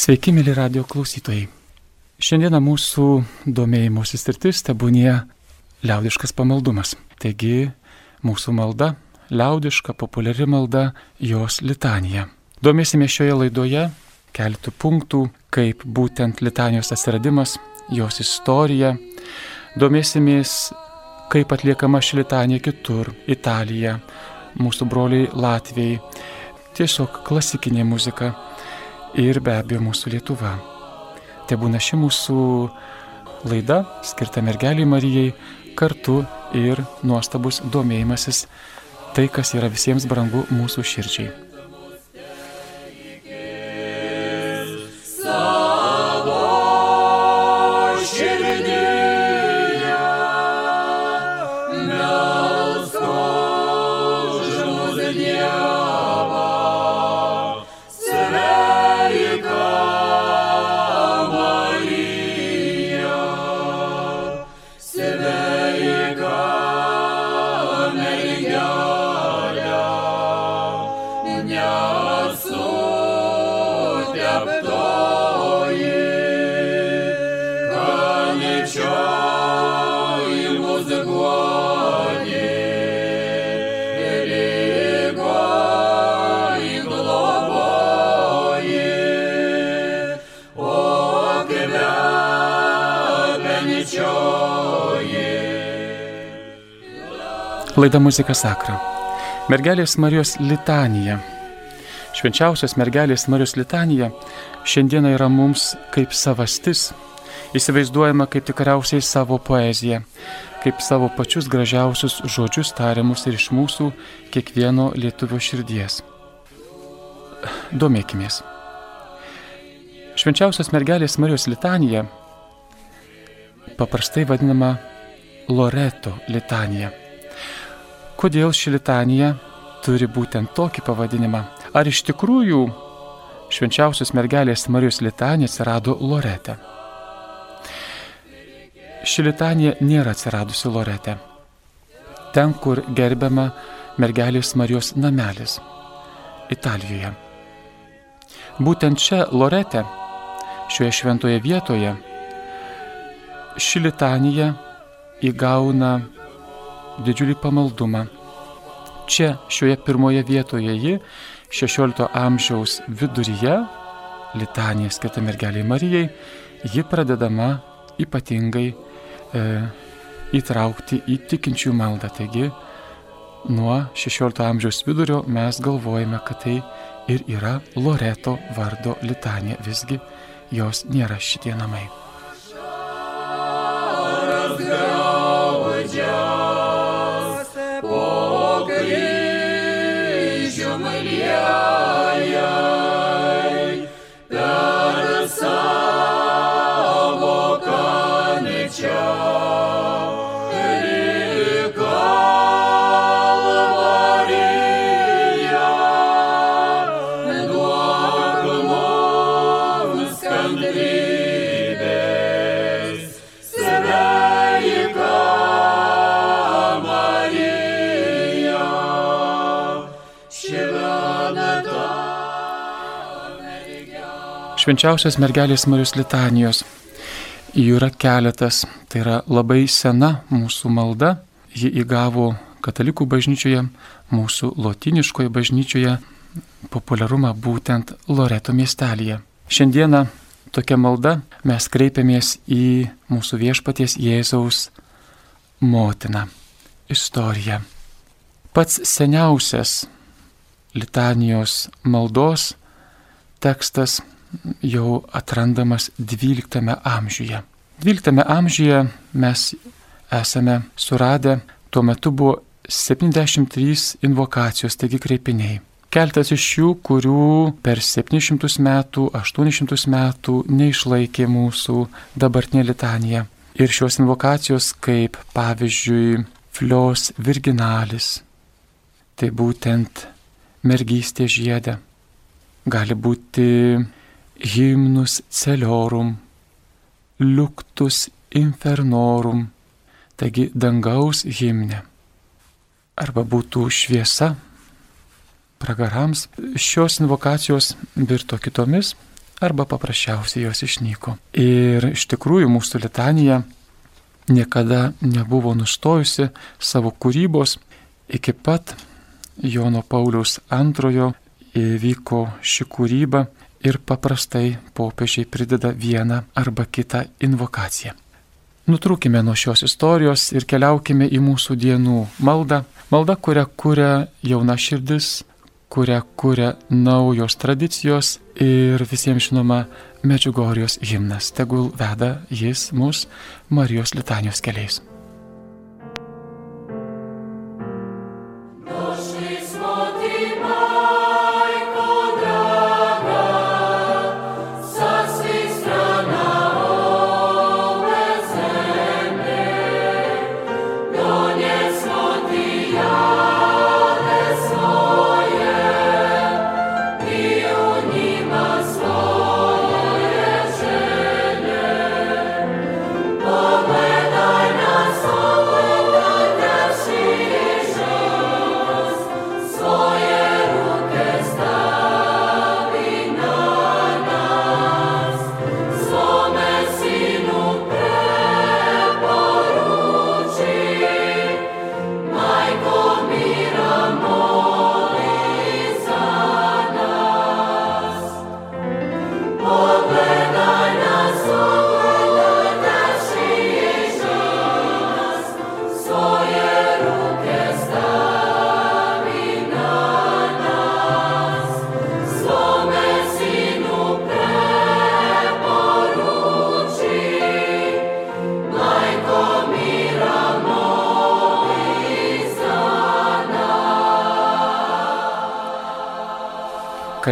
Sveiki, mėly radio klausytojai. Šiandieną mūsų domėjimosi sritis tebūnie liaudiškas pamaldumas. Taigi mūsų malda, liaudiška, populiari malda, jos litanija. Domėsime šioje laidoje keletų punktų, kaip būtent litanijos atsiradimas, jos istorija. Domėsimės, kaip atliekama ši litanija kitur - Italija, mūsų broliai Latvijai. Tiesiog klasikinė muzika ir be abejo mūsų Lietuva. Te būna ši mūsų laida skirta mergeliai Marijai, kartu ir nuostabus domėjimasis tai, kas yra visiems brangu mūsų širdžiai. Laida muzika sakra. Mergelės Marijos litanija. Švenčiausios mergelės Marijos litanija šiandieną yra mums kaip savastis. Įsivaizduojama kaip tikriausiai savo poeziją, kaip savo pačius gražiausius žodžius tariamus ir iš mūsų kiekvieno lietuvio širdies. Domėkimės. Švenčiausios mergelės Marijos litanija paprastai vadinama Loreto litanija. Kodėl ši litanija turi būtent tokį pavadinimą? Ar iš tikrųjų švenčiausios mergelės Marijos litanija atsirado Lorete? Ši litanija nėra atsiradusi Lorete. Ten, kur gerbiama mergelės Marijos namelis - Italijoje. Būtent čia Lorete, šioje šventoje vietoje, ši litanija įgauna didžiulį pamaldumą. Čia, šioje pirmoje vietoje ji, 16 amžiaus viduryje, litanija skirta mergeliai Marijai, ji pradedama ypatingai e, įtraukti į tikinčių maldą. Taigi, nuo 16 amžiaus vidurio mes galvojame, kad tai ir yra Loreto vardo litanija, visgi jos nėra šitie namai. Švenčiausios mergelės Marijos litanijos. Jų yra keletas, tai yra labai sena mūsų malda, ji įgavo katalikų bažnyčioje, mūsų lotiniškoje bažnyčioje populiarumą būtent Loreto miestelėje. Šiandieną tokia malda mes kreipiamės į mūsų viešpaties Jėzaus motiną. Istorija. Pats seniausias litanijos maldos tekstas jau atrandamas XII amžiuje. XII amžiuje mes esame suradę, tuo metu buvo 73 invokacijos, taigi kreipiniai. Keltas iš jų, kurių per 700 metų, 800 metų neišlaikė mūsų dabartinė litanija. Ir šios invokacijos kaip pavyzdžiui Flios Virginalis, tai būtent mergystė žiedė, gali būti himnus celiorum, luktus infernorum, taigi dangaus himne. Arba būtų šviesa pragarams. Šios invokacijos virto kitomis arba paprasčiausiai jos išnyko. Ir iš tikrųjų mūsų litanija niekada nebuvo nustojusi savo kūrybos iki pat Jono Pauliaus antrojo įvyko ši kūryba ir paprastai popiežiai prideda vieną arba kitą invokaciją. Nutrūkime nuo šios istorijos ir keliaukime į mūsų dienų maldą. Malda, kurią kuria jauna širdis, kurią kuria naujos tradicijos ir visiems žinoma Medžiugorijos himnas. Tegul veda jis mus Marijos litanijos keliais.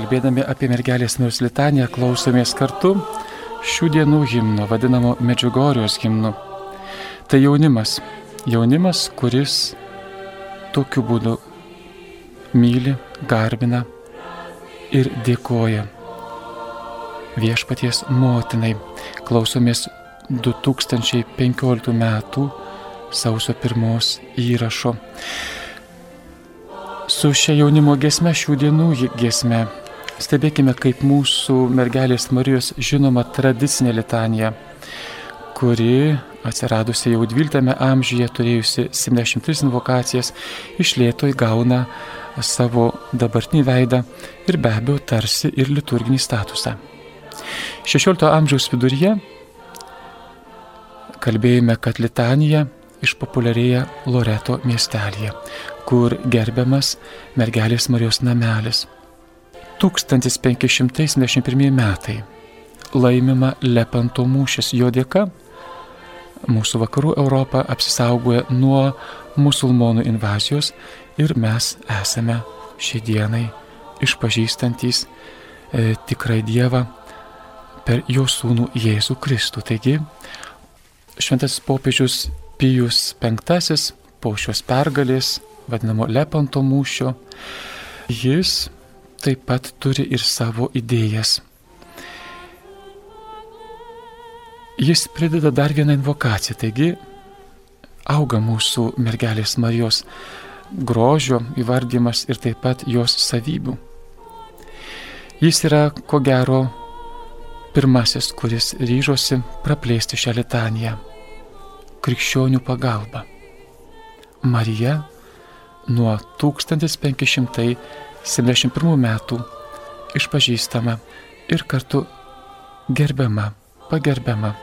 Kalbėdami apie mergelės Marijos litaniją, klausomės kartu šių dienų himno, vadinamo Medžiugorijos himnu. Tai jaunimas, jaunimas, kuris tokiu būdu myli, garbina ir dėkoja viešpaties motinai. Klausomės 2015 m. sausio 1 įrašo. Su šia jaunimo gesme šių dienų gesme Stebėkime, kaip mūsų mergelės Marijos žinoma tradicinė litanija, kuri atsiradusi jau 12 amžiuje, turėjusi 73 invokacijas, iš lėto įgauna savo dabartinį veidą ir be abejo tarsi ir liturginį statusą. 16 amžiaus viduryje kalbėjome, kad litanija išpopuliarėja Loreto miestelėje, kur gerbiamas mergelės Marijos namelis. 1571 metai laimima Lepanto mūšis. Jo dėka mūsų vakarų Europą apsisaugoja nuo musulmonų invazijos ir mes esame šiai dienai išpažįstantys e, tikrai Dievą per jo sūnų Jėzų Kristų. Taigi, šventasis popiežius Pijus V po šios pergalės, vadinamo Lepanto mūšio, jis taip pat turi ir savo idėjas. Jis prideda dar vieną invokaciją, taigi auga mūsų mergelės Marijos grožio įvardymas ir taip pat jos savybių. Jis yra, ko gero, pirmasis, kuris ryžosi praplėsti šią litaniją - krikščionių pagalba. Marija nuo 1500 71 metų išpažįstama ir kartu gerbiama, pagerbiama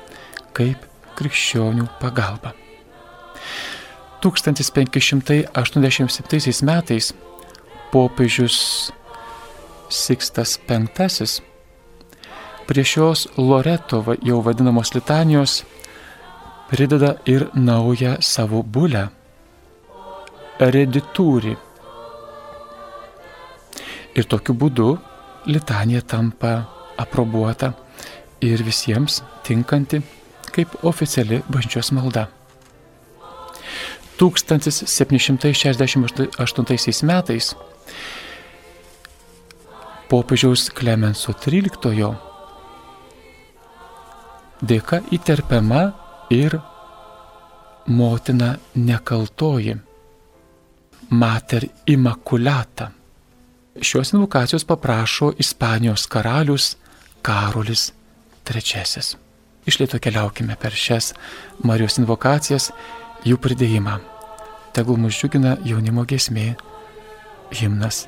kaip krikščionių pagalba. 1587 metais popiežius Sikstas V prie šios Loreto jau vadinamos litanijos prideda ir naują savo bulę - reditūrį Ir tokiu būdu litanija tampa aprobuota ir visiems tinkanti kaip oficiali bažnyčios malda. 1768 metais popiežiaus Klemenso XIII dėka įterpiama ir motina nekaltoji, mater immaculata Šios invokacijos paprašo Ispanijos karalius Karolis III. Išlėto keliaukime per šias Marijos invokacijas, jų pridėjimą. Tegul mus džiugina jaunimo gesmė, himnas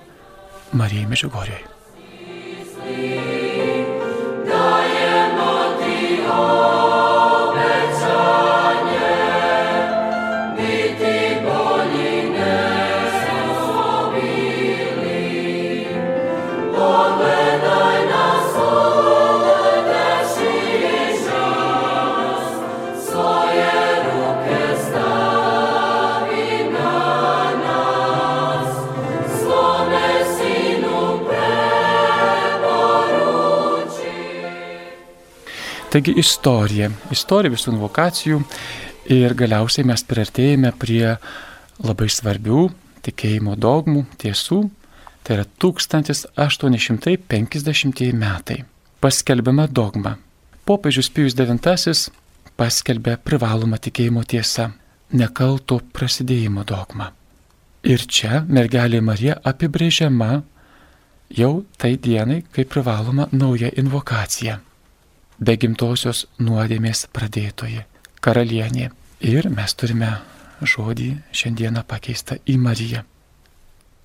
Marijai Mežigorijoje. Taigi istorija, istorija visų invokacijų ir galiausiai mes priartėjame prie labai svarbių tikėjimo dogmų, tiesų, tai yra 1850 metai. Paskelbiama dogma. Popiežius Pijus IX paskelbė privalomą tikėjimo tiesą - nekalto prasidėjimo dogmą. Ir čia mergelė Marija apibrėžiama jau tai dienai kaip privaloma nauja invokacija be gimtosios nuodėmės pradėtoji, karalienė. Ir mes turime žodį šiandieną pakeistą į Mariją.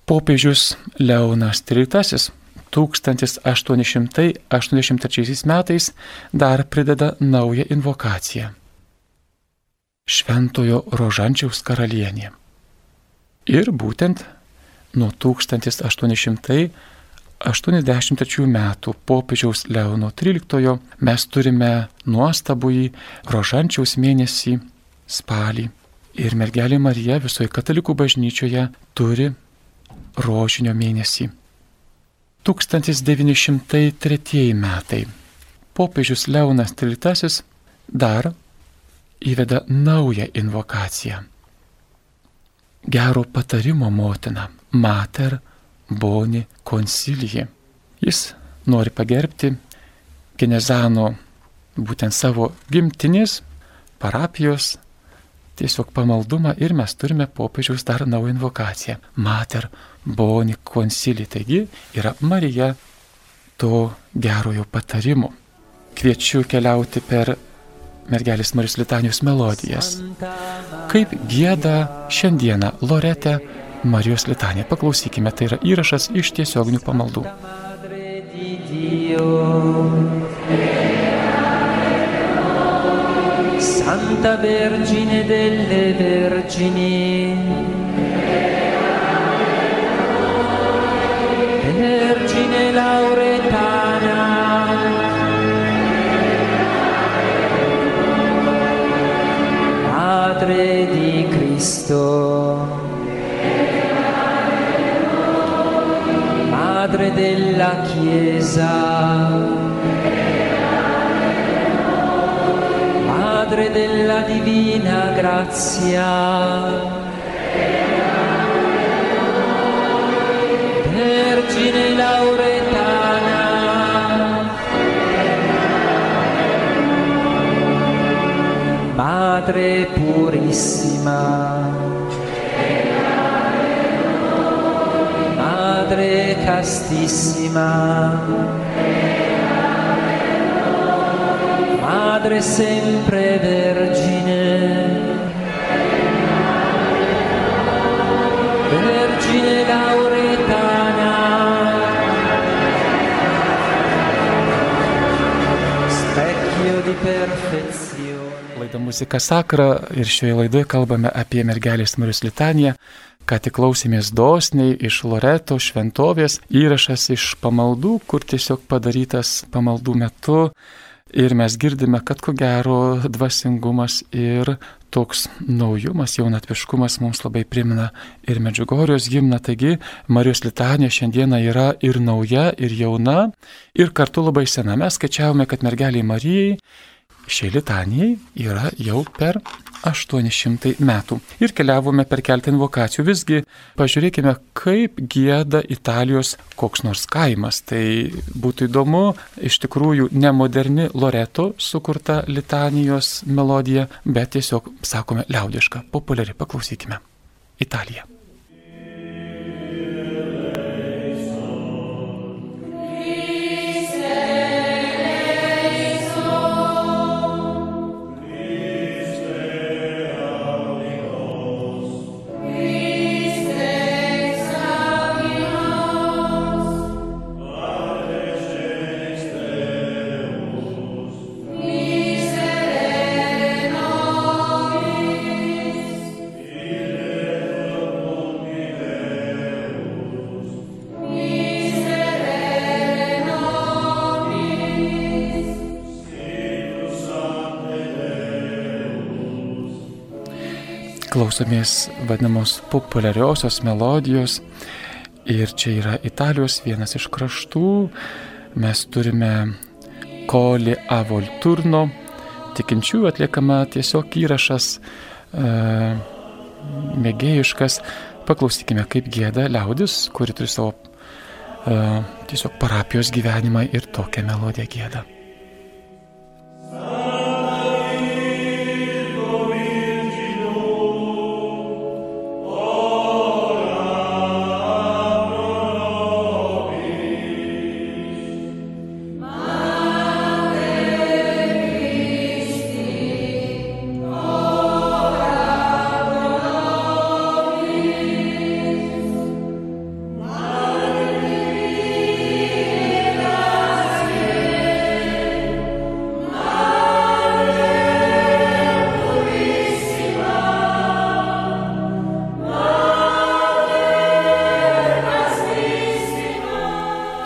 Popiežius Leonas XIII 1883 metais dar prideda naują invokaciją. Šventojo Rožančiaus karalienė. Ir būtent nuo 1800 83 metų popiežiaus Leono XIII mes turime nuostabųjį rožančiaus mėnesį spalį. Ir mergelė Marija visoje katalikų bažnyčioje turi rožinio mėnesį. 1903 metai. Popiežius Leonas XIII dar įveda naują invokaciją. Gero patarimo motina, mater Boni konsilijai. Jis nori pagerbti Genezano būtent savo gimtinės, parapijos, tiesiog pamaldumą ir mes turime popiežiaus dar naują invokaciją. Mater Boni konsilijai. Taigi yra Marija to gerojo patarimo. Kviečiu keliauti per mergelės Marijos litanijos melodijas. Kaip gėda šiandieną Lorete Marijos litanija. Paklausykime, tai yra įrašas iš tiesioginių pamaldų. Santa Vergine delle Vergini, Vergine Lauretana, Madre di Cristo. Madre della Chiesa, Madre della Divina Grazia, Vergine Lauretana, Madre Purissima. Madre castissima, Madre sempre vergine, Vergine lauretana, specchio di perfezione. Laida muzika sakra ir šioje laidoje kalbame apie mergelės Marijos litaniją, ką tik klausėmės dosniai iš Loreto šventovės, įrašas iš pamaldų, kur tiesiog padarytas pamaldų metu. Ir mes girdime, kad ko gero dvasingumas ir toks naujumas, jaunatviškumas mums labai primena ir Medžiugorijos gimna. Taigi Marijos litanija šiandieną yra ir nauja, ir jauna, ir kartu labai sena. Mes skaičiavome, kad mergeliai Marijai šiai litanijai yra jau per 800 metų. Ir keliavome per keltą invokacijų. Visgi pažiūrėkime, kaip gėda Italijos koks nors kaimas. Tai būtų įdomu, iš tikrųjų nemoderni Loreto sukurta litanijos melodija, bet tiesiog, sakome, liaudiška, populiari. Paklausykime. Italija. Klausomės vadinamos populiariosios melodijos ir čia yra Italijos vienas iš kraštų. Mes turime Koli Avolturno, tikinčių atliekama tiesiog įrašas e, mėgėjiškas. Paklausykime, kaip gėda liaudis, kuri turi savo e, tiesiog parapijos gyvenimą ir tokią melodiją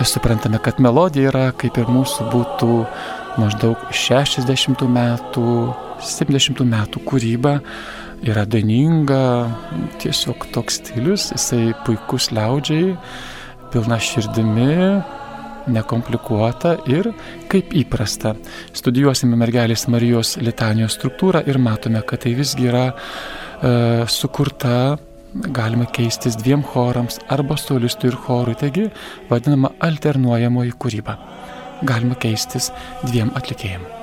gėda. suprantame, kad melodija yra kaip ir mūsų būtų maždaug 60 metų, 70 metų kūryba, yra daininga, tiesiog toks stilius, jisai puikus liaudžiai, pilna širdimi, nekomplikuota ir kaip įprasta. Studijuosime mergelės Marijos litanijos struktūrą ir matome, kad tai visgi yra e, sukurta galima keistis dviem chorams arba solistui ir chorui, taigi vadinama alternuojamoji kūryba. Galima keistis dviem atlikėjim.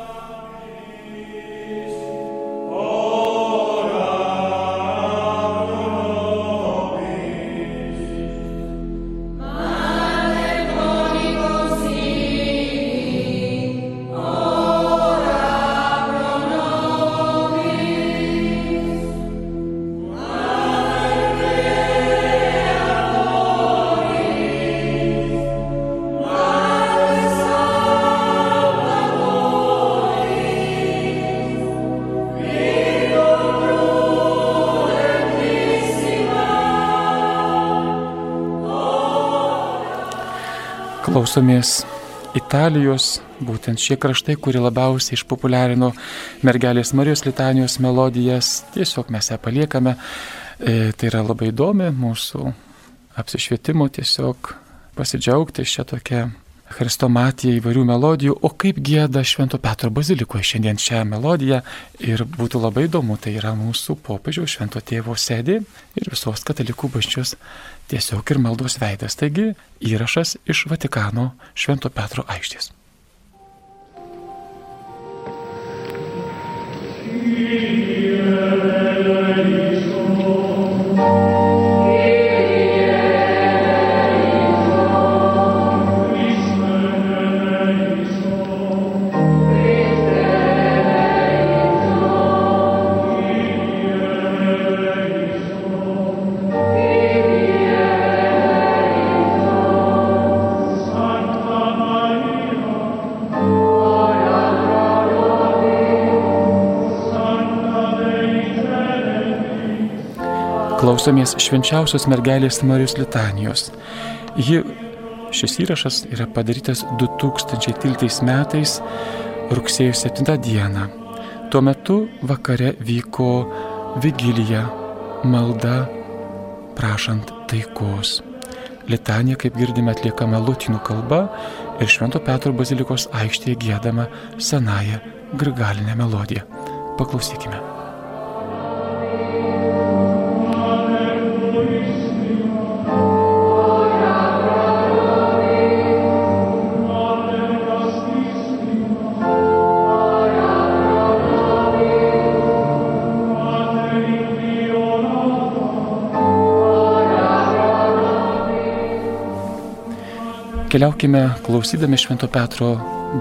Klausomės Italijos, būtent šie kraštai, kurie labiausiai išpopuliarino mergelės Marijos litanijos melodijas, tiesiog mes ją paliekame. E, tai yra labai įdomi mūsų apsišvietimo tiesiog pasidžiaugti šią tokią Christomatija įvairių melodijų, o kaip gėda Švento Petro bazilikoje šiandien šią melodiją? Ir būtų labai įdomu, tai yra mūsų popiežiaus Švento tėvo sėdė ir visos katalikų bažnyčios tiesiog ir maldos veidas. Taigi įrašas iš Vatikano Švento Petro aikštės. Klausomės švenčiausios mergelės Marijos litanijos. Ji, šis įrašas yra padarytas 2013 metais rugsėjo 7 dieną. Tuo metu vakare vyko vigilija, malda, prašant taikos. Litanija, kaip girdime, atliekama lotynų kalba ir Švento Petro bazilikos aikštėje gėdama senąją grigalinę melodiją. Paklausykime. Keliaukime klausydami Švento Petro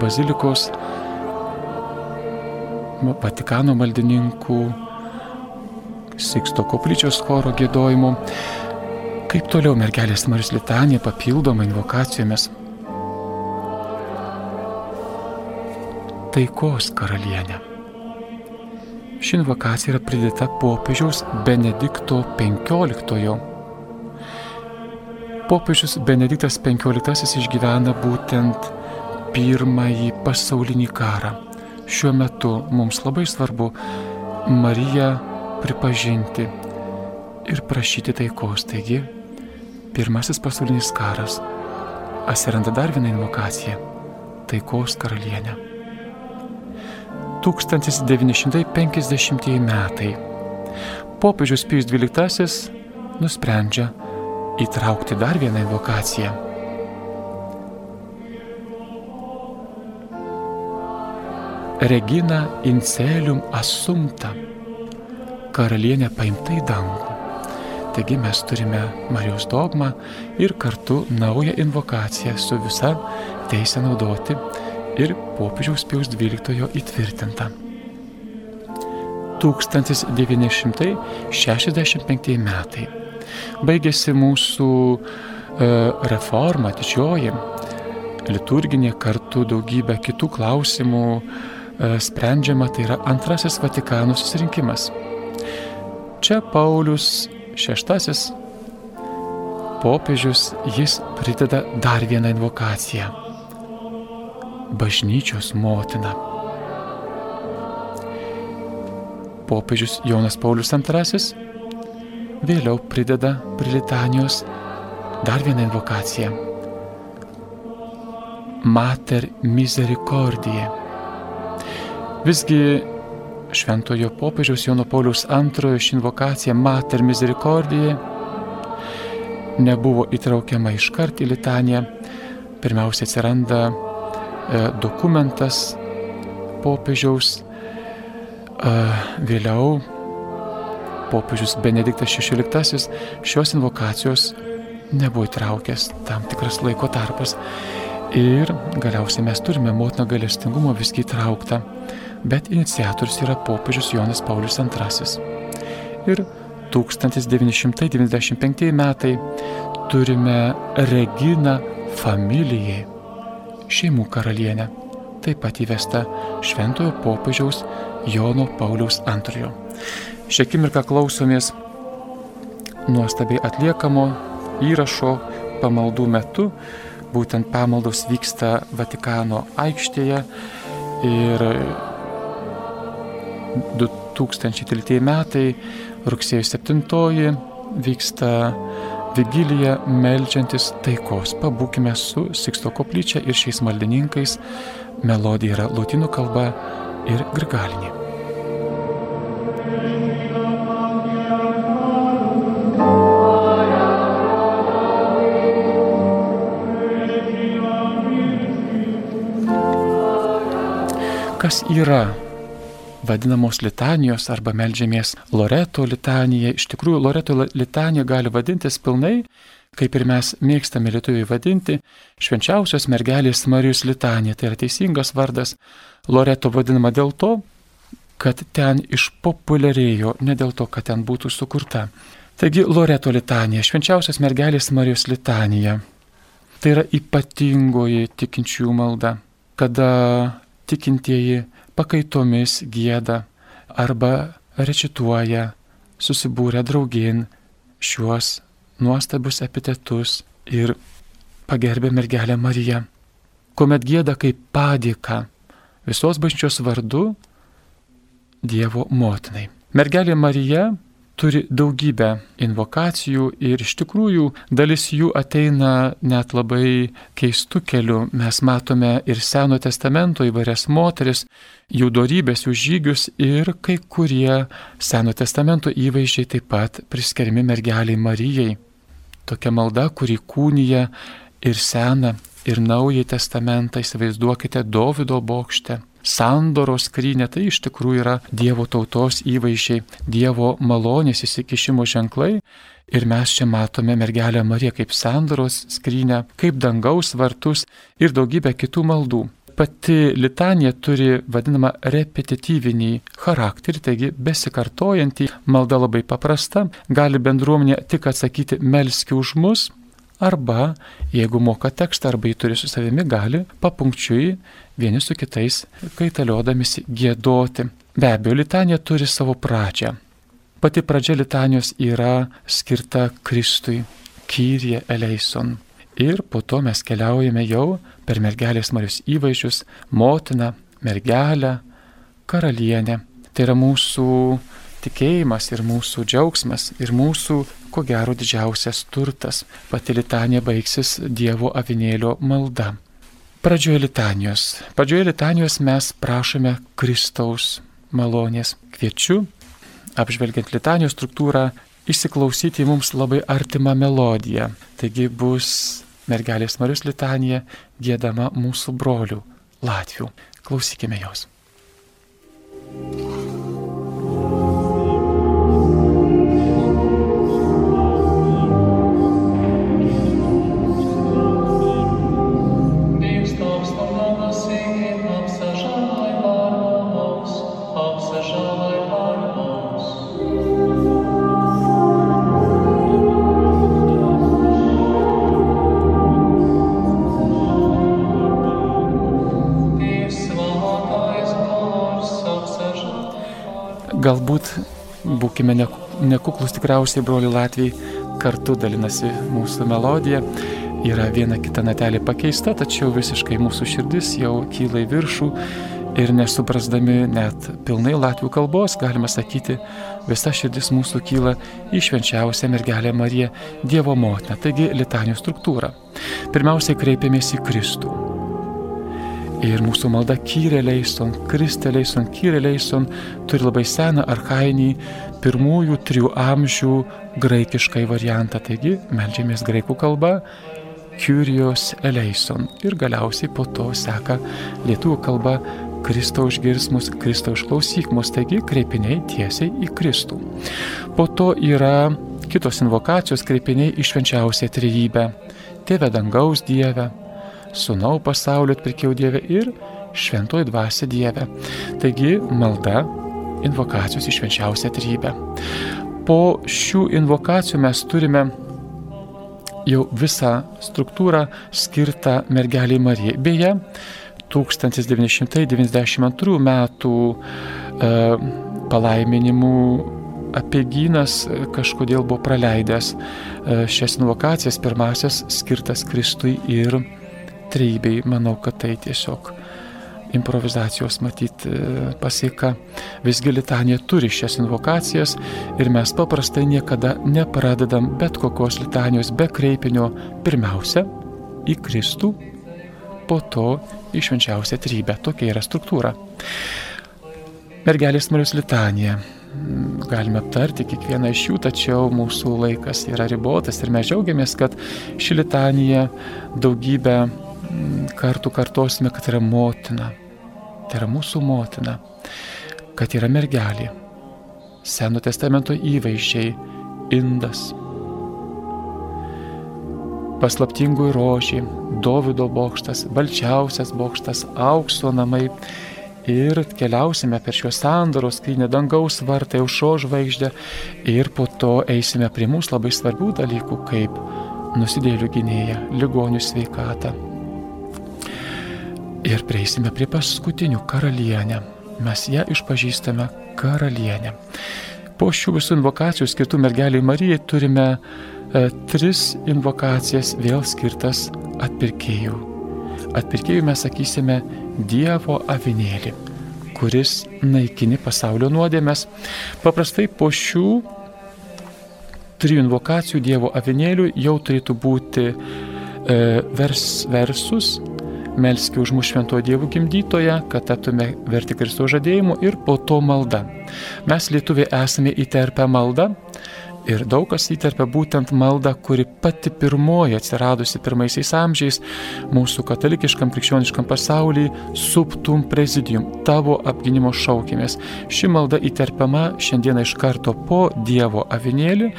bazilikos, Vatikano maldininkų, Siksto koplyčios choro gėdojimo, kaip toliau mergelės Marijos litanija papildoma invokacijomis. Taikos karalienė. Ši invokacija yra pridėta popiežiaus Benedikto XV popiežius Benediktas XV išgyvena būtent pirmąjį pasaulinį karą. Šiuo metu mums labai svarbu Mariją pripažinti ir prašyti taikos. Taigi, pirmasis pasaulinis karas. Atsiranda dar viena invokacija - taikos karalienė. 1950 metai. Popiežius Pijus XII nusprendžia įtraukti dar vieną invokaciją. Regina Incelium Assumpta. Karalienė paimta į dangų. Taigi mes turime Marijos dogmą ir kartu naują invokaciją su visa teisė naudoti ir popiežiaus Pijaus XII įtvirtinta. 1965 metai. Baigėsi mūsų e, reforma didžioji, liturginė kartu daugybė kitų klausimų e, sprendžiama, tai yra antrasis Vatikano susirinkimas. Čia Paulius VI popiežius, jis prideda dar vieną invokaciją bažnyčios motina. Popiežius Jonas Paulius II vėliau prideda prie litanijos dar vieną invokaciją. Mater Misericordiae. Visgi šventojo popiežiaus Jono Paulius II ši invokacija Mater Misericordiae nebuvo įtraukiama iškart į litaniją. Pirmiausia atsiranda E, dokumentas popiežiaus. E, vėliau popiežius Benediktas XVI šios invokacijos nebuvo įtraukęs tam tikras laiko tarpas. Ir galiausiai mes turime motiną galestingumo visgi įtrauktą, bet iniciatorius yra popiežius Jonas Paulius II. Ir 1995 metai turime Reginą familijai šeimų karalienė, taip pat įvesta šventojo popiežiaus Jono Pauliaus II. Šią akimirką klausomės nuostabiai atliekamo įrašo pamaldų metu. Būtent pamaldos vyksta Vatikano aikštėje ir 2003 metai rugsėjo 7 vyksta Vigilija melžiantis taikos. Pabūkime su Siksto koplyčia ir šiais maldininkais. Melodija yra lotynų kalba ir grigalinė. Kas yra vadinamos litanijos arba melžiamės Loreto litanija. Iš tikrųjų, Loreto litanija gali vadintis pilnai, kaip ir mes mėgstame lietuviai vadinti, švenčiausios mergelės Marijos litanija. Tai yra teisingas vardas. Loreto vadinama dėl to, kad ten išpopuliarėjo, ne dėl to, kad ten būtų sukurta. Taigi Loreto litanija, švenčiausios mergelės Marijos litanija. Tai yra ypatingoji tikinčiųjų malda, kada tikintieji pakaitomis gėda arba recituoja susibūrę draugin šiuos nuostabius epitetus ir pagerbė mergelę Mariją, kuomet gėda kaip padėka visos bažnyčios vardu Dievo motinai. Mergelė Marija turi daugybę invokacijų ir iš tikrųjų dalis jų ateina net labai keistų kelių. Mes matome ir Seno testamento įvairias moteris, jų darybės, jų žygius ir kai kurie Seno testamento įvaizdžiai taip pat priskiriami mergeliai Marijai. Tokia malda, kuri kūnyje ir Seną, ir Naująjį testamentą, įsivaizduokite Davido bokšte sandoros skrynė, tai iš tikrųjų yra Dievo tautos įvaizdžiai, Dievo malonės įsikišimo ženklai. Ir mes čia matome mergelę Mariją kaip sandoros skrynę, kaip dangaus vartus ir daugybę kitų maldų. Pati litanija turi vadinamą repetityvinį charakterį, taigi besikartojantį, malda labai paprasta, gali bendruomenė tik atsakyti melski už mus, arba, jeigu moka tekstą arba jį turi su savimi, gali papunkčiui vieni su kitais kaitaliodamisi gėdoti. Be abejo, litanija turi savo pradžią. Pati pradžia litanijos yra skirta Kristui, Kyrie eleison. Ir po to mes keliaujame jau per mergelės Marijos įvaizdžius - motiną, mergelę, karalienę. Tai yra mūsų tikėjimas ir mūsų džiaugsmas ir mūsų, ko gero, didžiausias turtas. Pati litanija baigsis Dievo avinėlio malda. Pradžioje litanijos. Pradžioje litanijos mes prašome Kristaus malonės. Kviečiu, apžvelgiant litanijos struktūrą, įsiklausyti mums labai artimą melodiją. Taigi bus mergelės Marijos litanija gėdama mūsų brolių Latvių. Klausykime jos. thank you Galbūt būkime nekuklus tikriausiai, broli Latvijai, kartu dalinasi mūsų melodija. Yra viena kita natelė pakeista, tačiau visiškai mūsų širdis jau kyla į viršų ir nesuprasdami net pilnai latvių kalbos, galima sakyti, visa širdis mūsų kyla į švenčiausią mergelę Mariją, Dievo motiną, taigi litanijų struktūra. Pirmiausiai kreipiamės į Kristų. Ir mūsų malda kyreleison, kristeleison, kyreleison turi labai seną archainį pirmųjų trijų amžių graikiškai variantą. Taigi melžiamės graikų kalba, Kyrios eleison. Ir galiausiai po to seka lietuvių kalba Kristaus išgirs mus, Kristaus išklausyk mus, taigi kreipiniai tiesiai į Kristų. Po to yra kitos invokacijos kreipiniai išvenčiausią trejybę. Tėve dangaus Dieve, Sūnau pasaulio atpirkėjau Dievę ir šventoji dvasia Dievę. Taigi malda, invokacijos į švenčiausią trybę. Po šių invokacijų mes turime jau visą struktūrą skirtą mergeliai Marijai. Beje, 1992 metų e, palaiminimų apiegynas kažkodėl buvo praleidęs e, šias invokacijas, pirmasis skirtas Kristui ir trejybei, manau, kad tai tiesiog improvizacijos matyti e, pasieka. Visgi litanija turi šias invokacijas ir mes paprastai niekada nepradedam bet kokios litanijos be kreipinio pirmiausia į Kristų, po to į švenčiausią trybę. Tokia yra struktūra. Mergelės Marijos litanija. Galime aptarti kiekvieną iš jų, tačiau mūsų laikas yra ribotas ir mes džiaugiamės, kad ši litanija daugybę kartų kartosime, kad yra motina. Tai yra mūsų motina, kad yra mergelė. Seno testamento įvaizdžiai - indas, paslaptingųjų rožiai, Dovido bokštas, balčiausias bokštas, aukso namai. Ir keliausime per šios sandaros skrynę dangaus vartai, aušo žvaigždę ir po to eisime prie mūsų labai svarbių dalykų, kaip nusidėlių gynėja, ligonių sveikata, Ir prieisime prie paskutinių karalienę. Mes ją išpažįstame karalienę. Po šių visų invokacijų skirtų mergeliai Marijai turime e, tris invokacijas vėl skirtas atpirkėjų. Atpirkėjų mes sakysime Dievo avinėlį, kuris naikini pasaulio nuodėmės. Paprastai po šių trijų invokacijų Dievo avinėlių jau turėtų būti e, vers, versus melski už mūsų šventojo dievų gimdytoje, kad taptume verti Kristo žadėjimu ir po to malda. Mes lietuviai esame įterpę maldą ir daug kas įterpia būtent maldą, kuri pati pirmoji atsiradusi pirmaisiais amžiais mūsų katalikiškam krikščioniškam pasaulyje subtum prezidium, tavo apginimo šaukimės. Ši malda įterpiama šiandieną iš karto po Dievo avinėlį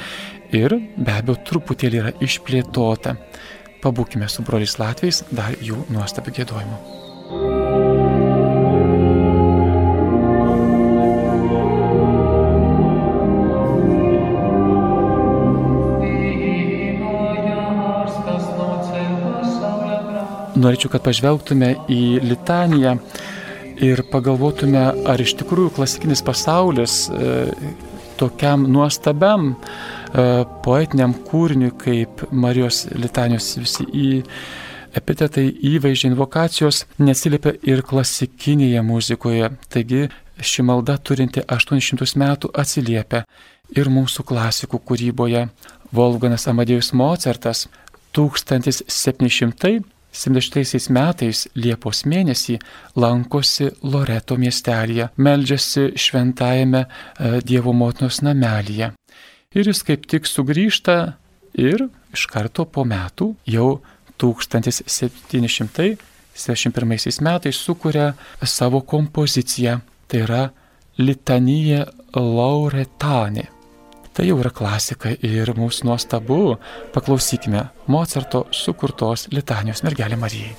ir be abejo truputėlį yra išplėtota. Pabūkime su broliais Latviais dar jų nuostabių gėdojimų. Norėčiau, kad pažvelgtume į litaniją ir pagalvotume, ar iš tikrųjų klasikinis pasaulis e, tokiam nuostabiam e, poetiniam kūriniui kaip Marijos litanijos visi į epitetai, įvaizdžiai, invokacijos neatsiliepia ir klasikinėje muzikoje. Taigi ši malda turinti 800 metų atsiliepia ir mūsų klasikų kūryboje. Volganas Amadėjus Mozartas 1770 metais Liepos mėnesį lankosi Loreto miestelėje, meldžiasi šventajame e, Dievo motinos namelyje. Ir jis kaip tik sugrįžta ir iš karto po metų jau 1771 metais sukuria savo kompoziciją, tai yra litanija lauretanė. Tai jau yra klasika ir mūsų nuostabu, paklausykime Mozarto sukurtos litanijos mergelė Marijai.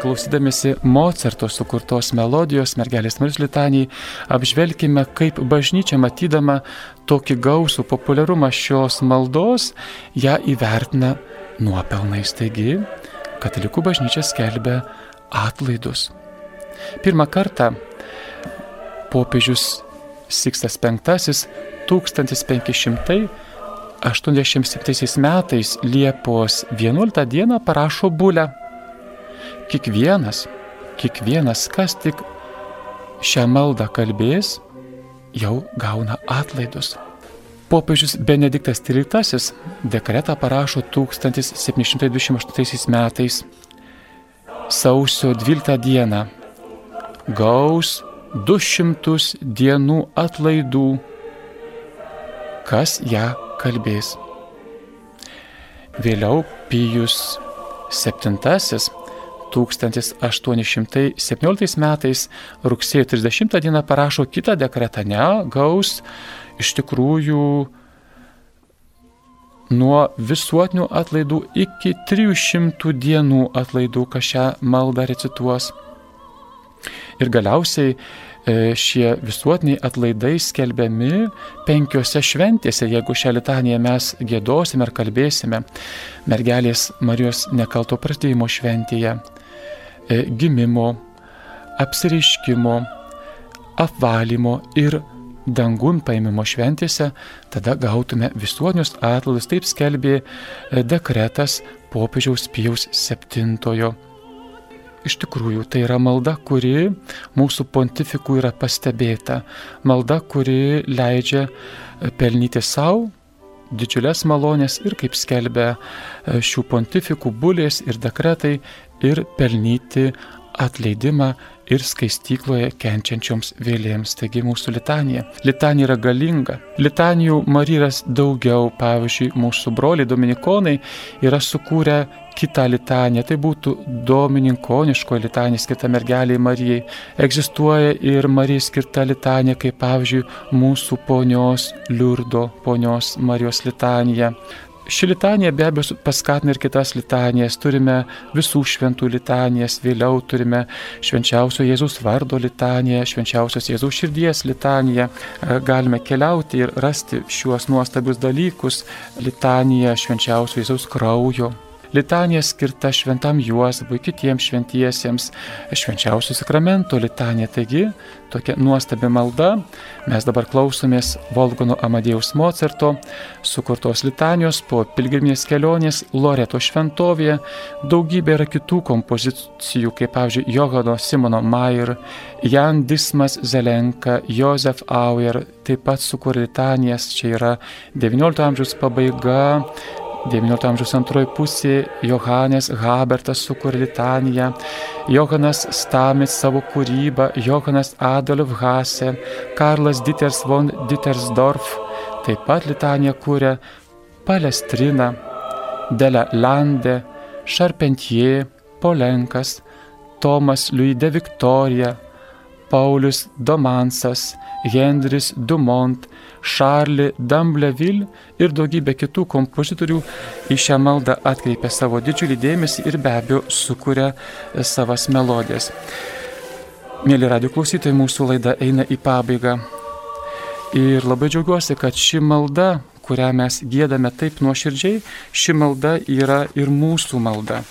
Klausydamėsi Mozarto sukurtos melodijos mergelės Marijos litanijai, apžvelgime, kaip bažnyčia matydama tokį gausų populiarumą šios maldos, ją įvertina nuopelnais. Taigi, katalikų bažnyčia skelbia atlaidus. Pirmą kartą popiežius Sikstas V 1587 metais Liepos 11 dieną parašo bulę kiekvienas, kiekvienas, kas tik šią maldą kalbės, jau gauna atlaidus. Popiežius Benediktas XIII dekretą parašo 1728 metais sausio 12 dieną. Gaus 200 dienų atlaidų, kas ją kalbės. Vėliau Pijus VII 1817 metais rugsėjo 30 dieną parašo kitą dekretą, ne, gaus iš tikrųjų nuo visuotinių atlaidų iki 300 dienų atlaidų, kas šią maldą recituos. Ir galiausiai E, šie visuotiniai atlaidai skelbiami penkiose šventėse, jeigu šią litaniją mes gėdosime ar kalbėsime. Mergelės Marijos nekalto prasidėjimo šventėje, gimimo, apsireiškimo, apvalymo ir dangun paėmimo šventėse, tada gautume visuotinius atlaidus, taip skelbė e, dekretas popiežiaus Pijaus VII Iš tikrųjų, tai yra malda, kuri mūsų pontifikų yra pastebėta. Malda, kuri leidžia e, pelnyti savo didžiulės malonės ir, kaip skelbia e, šių pontifikų bulės ir dekretai, ir pelnyti atleidimą ir skaistykloje kenčiančioms vėlėms. Taigi mūsų litanija. Litanija yra galinga. Litanijų Maryras daugiau, pavyzdžiui, mūsų broliai dominikonai yra sukūrę kitą litaniją, tai būtų domininkoniškoji litanija skirta mergeliai Marijai. Egzistuoja ir Marijai skirta litanija, kaip pavyzdžiui, mūsų ponios Liurdo, ponios Marijos litanija. Ši litanija be abejo paskatina ir kitas litanijas. Turime visų šventų litanijas, vėliau turime švenčiausio Jėzus vardo litaniją, švenčiausios Jėzus širdies litaniją. E, galime keliauti ir rasti šiuos nuostabius dalykus. Litanija švenčiausio Jėzus kraujo litanija skirta šventam Juozapui, kitiems šventiesiems, švenčiausių sakramento litanija. Taigi, tokia nuostabi malda. Mes dabar klausomės Volgono Amadėjaus Mozarto sukurtos litanijos po pilgriminės kelionės Loreto šventovėje. Daugybė yra kitų kompozicijų, kaip pavyzdžiui Johano Simono Mayer, Jan Dismas Zelenka, Josef Auer, taip pat sukūrė litanijas, čia yra XIX amžiaus pabaiga, XIX amžiaus antroji pusė Johannes Habertas sukūrė litaniją, Johanas Stamits savo kūrybą, Johanas Adolf Hase, Karlas Dieters von Dietersdorf taip pat litaniją kūrė Palestrina, Dele Lande, Charpentier, Polenkas, Tomas Louis de Victoria, Paulius Domansas, Hendris Dumont, Šarli Dambleville ir daugybė kitų kompozitorių į šią maldą atkreipia savo didžiulį dėmesį ir be abejo sukuria savas melodijas. Mėly radio klausytojai, mūsų laida eina į pabaigą. Ir labai džiaugiuosi, kad ši malda, kurią mes gėdame taip nuoširdžiai, ši malda yra ir mūsų malda.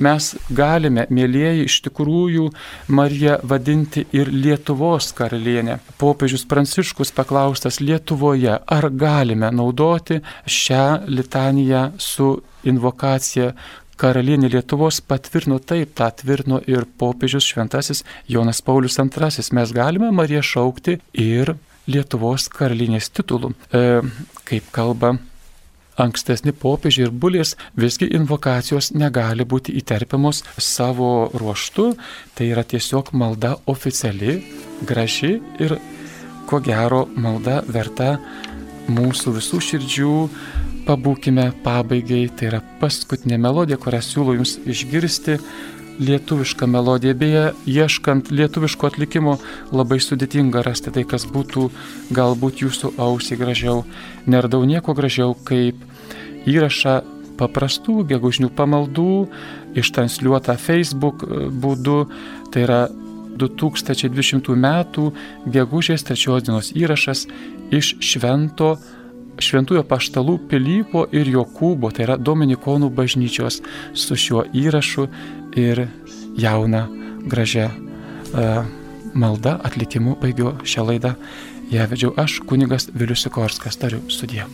Mes galime, mėlyjeji, iš tikrųjų Mariją vadinti ir Lietuvos karalienę. Popiežius Pranciškus paklaustas Lietuvoje, ar galime naudoti šią litaniją su invokacija karalienė Lietuvos patvirtino taip, tą tvirtino ir popiežius šventasis Jonas Paulius II. Mes galime Mariją šaukti ir Lietuvos karalienės titulų. E, kaip kalba ankstesni popiežiai ir bulės, visgi invokacijos negali būti įterpiamos savo ruoštu, tai yra tiesiog malda oficiali, graži ir ko gero malda verta mūsų visų širdžių. Pabūkime pabaigai, tai yra paskutinė melodija, kurią siūlau jums išgirsti lietuvišką melodiją. Beje, ieškant lietuviško atlikimo labai sudėtinga rasti tai, kas būtų galbūt jūsų ausiai gražiau. Neradau nieko gražiau kaip įrašą paprastų gegužinių pamaldų, ištransliuotą Facebook e, būdu. Tai yra 2020 m. gegužės 3 dienos įrašas iš švento Šventųjų paštalų Pilypo ir Jokūbo, tai yra Dominikonų bažnyčios su šiuo įrašu ir jauna, gražia uh, malda atlikimu baigiu šią laidą. Ja vedžiau aš, kunigas Vilius Sikorskas, tariu sudie.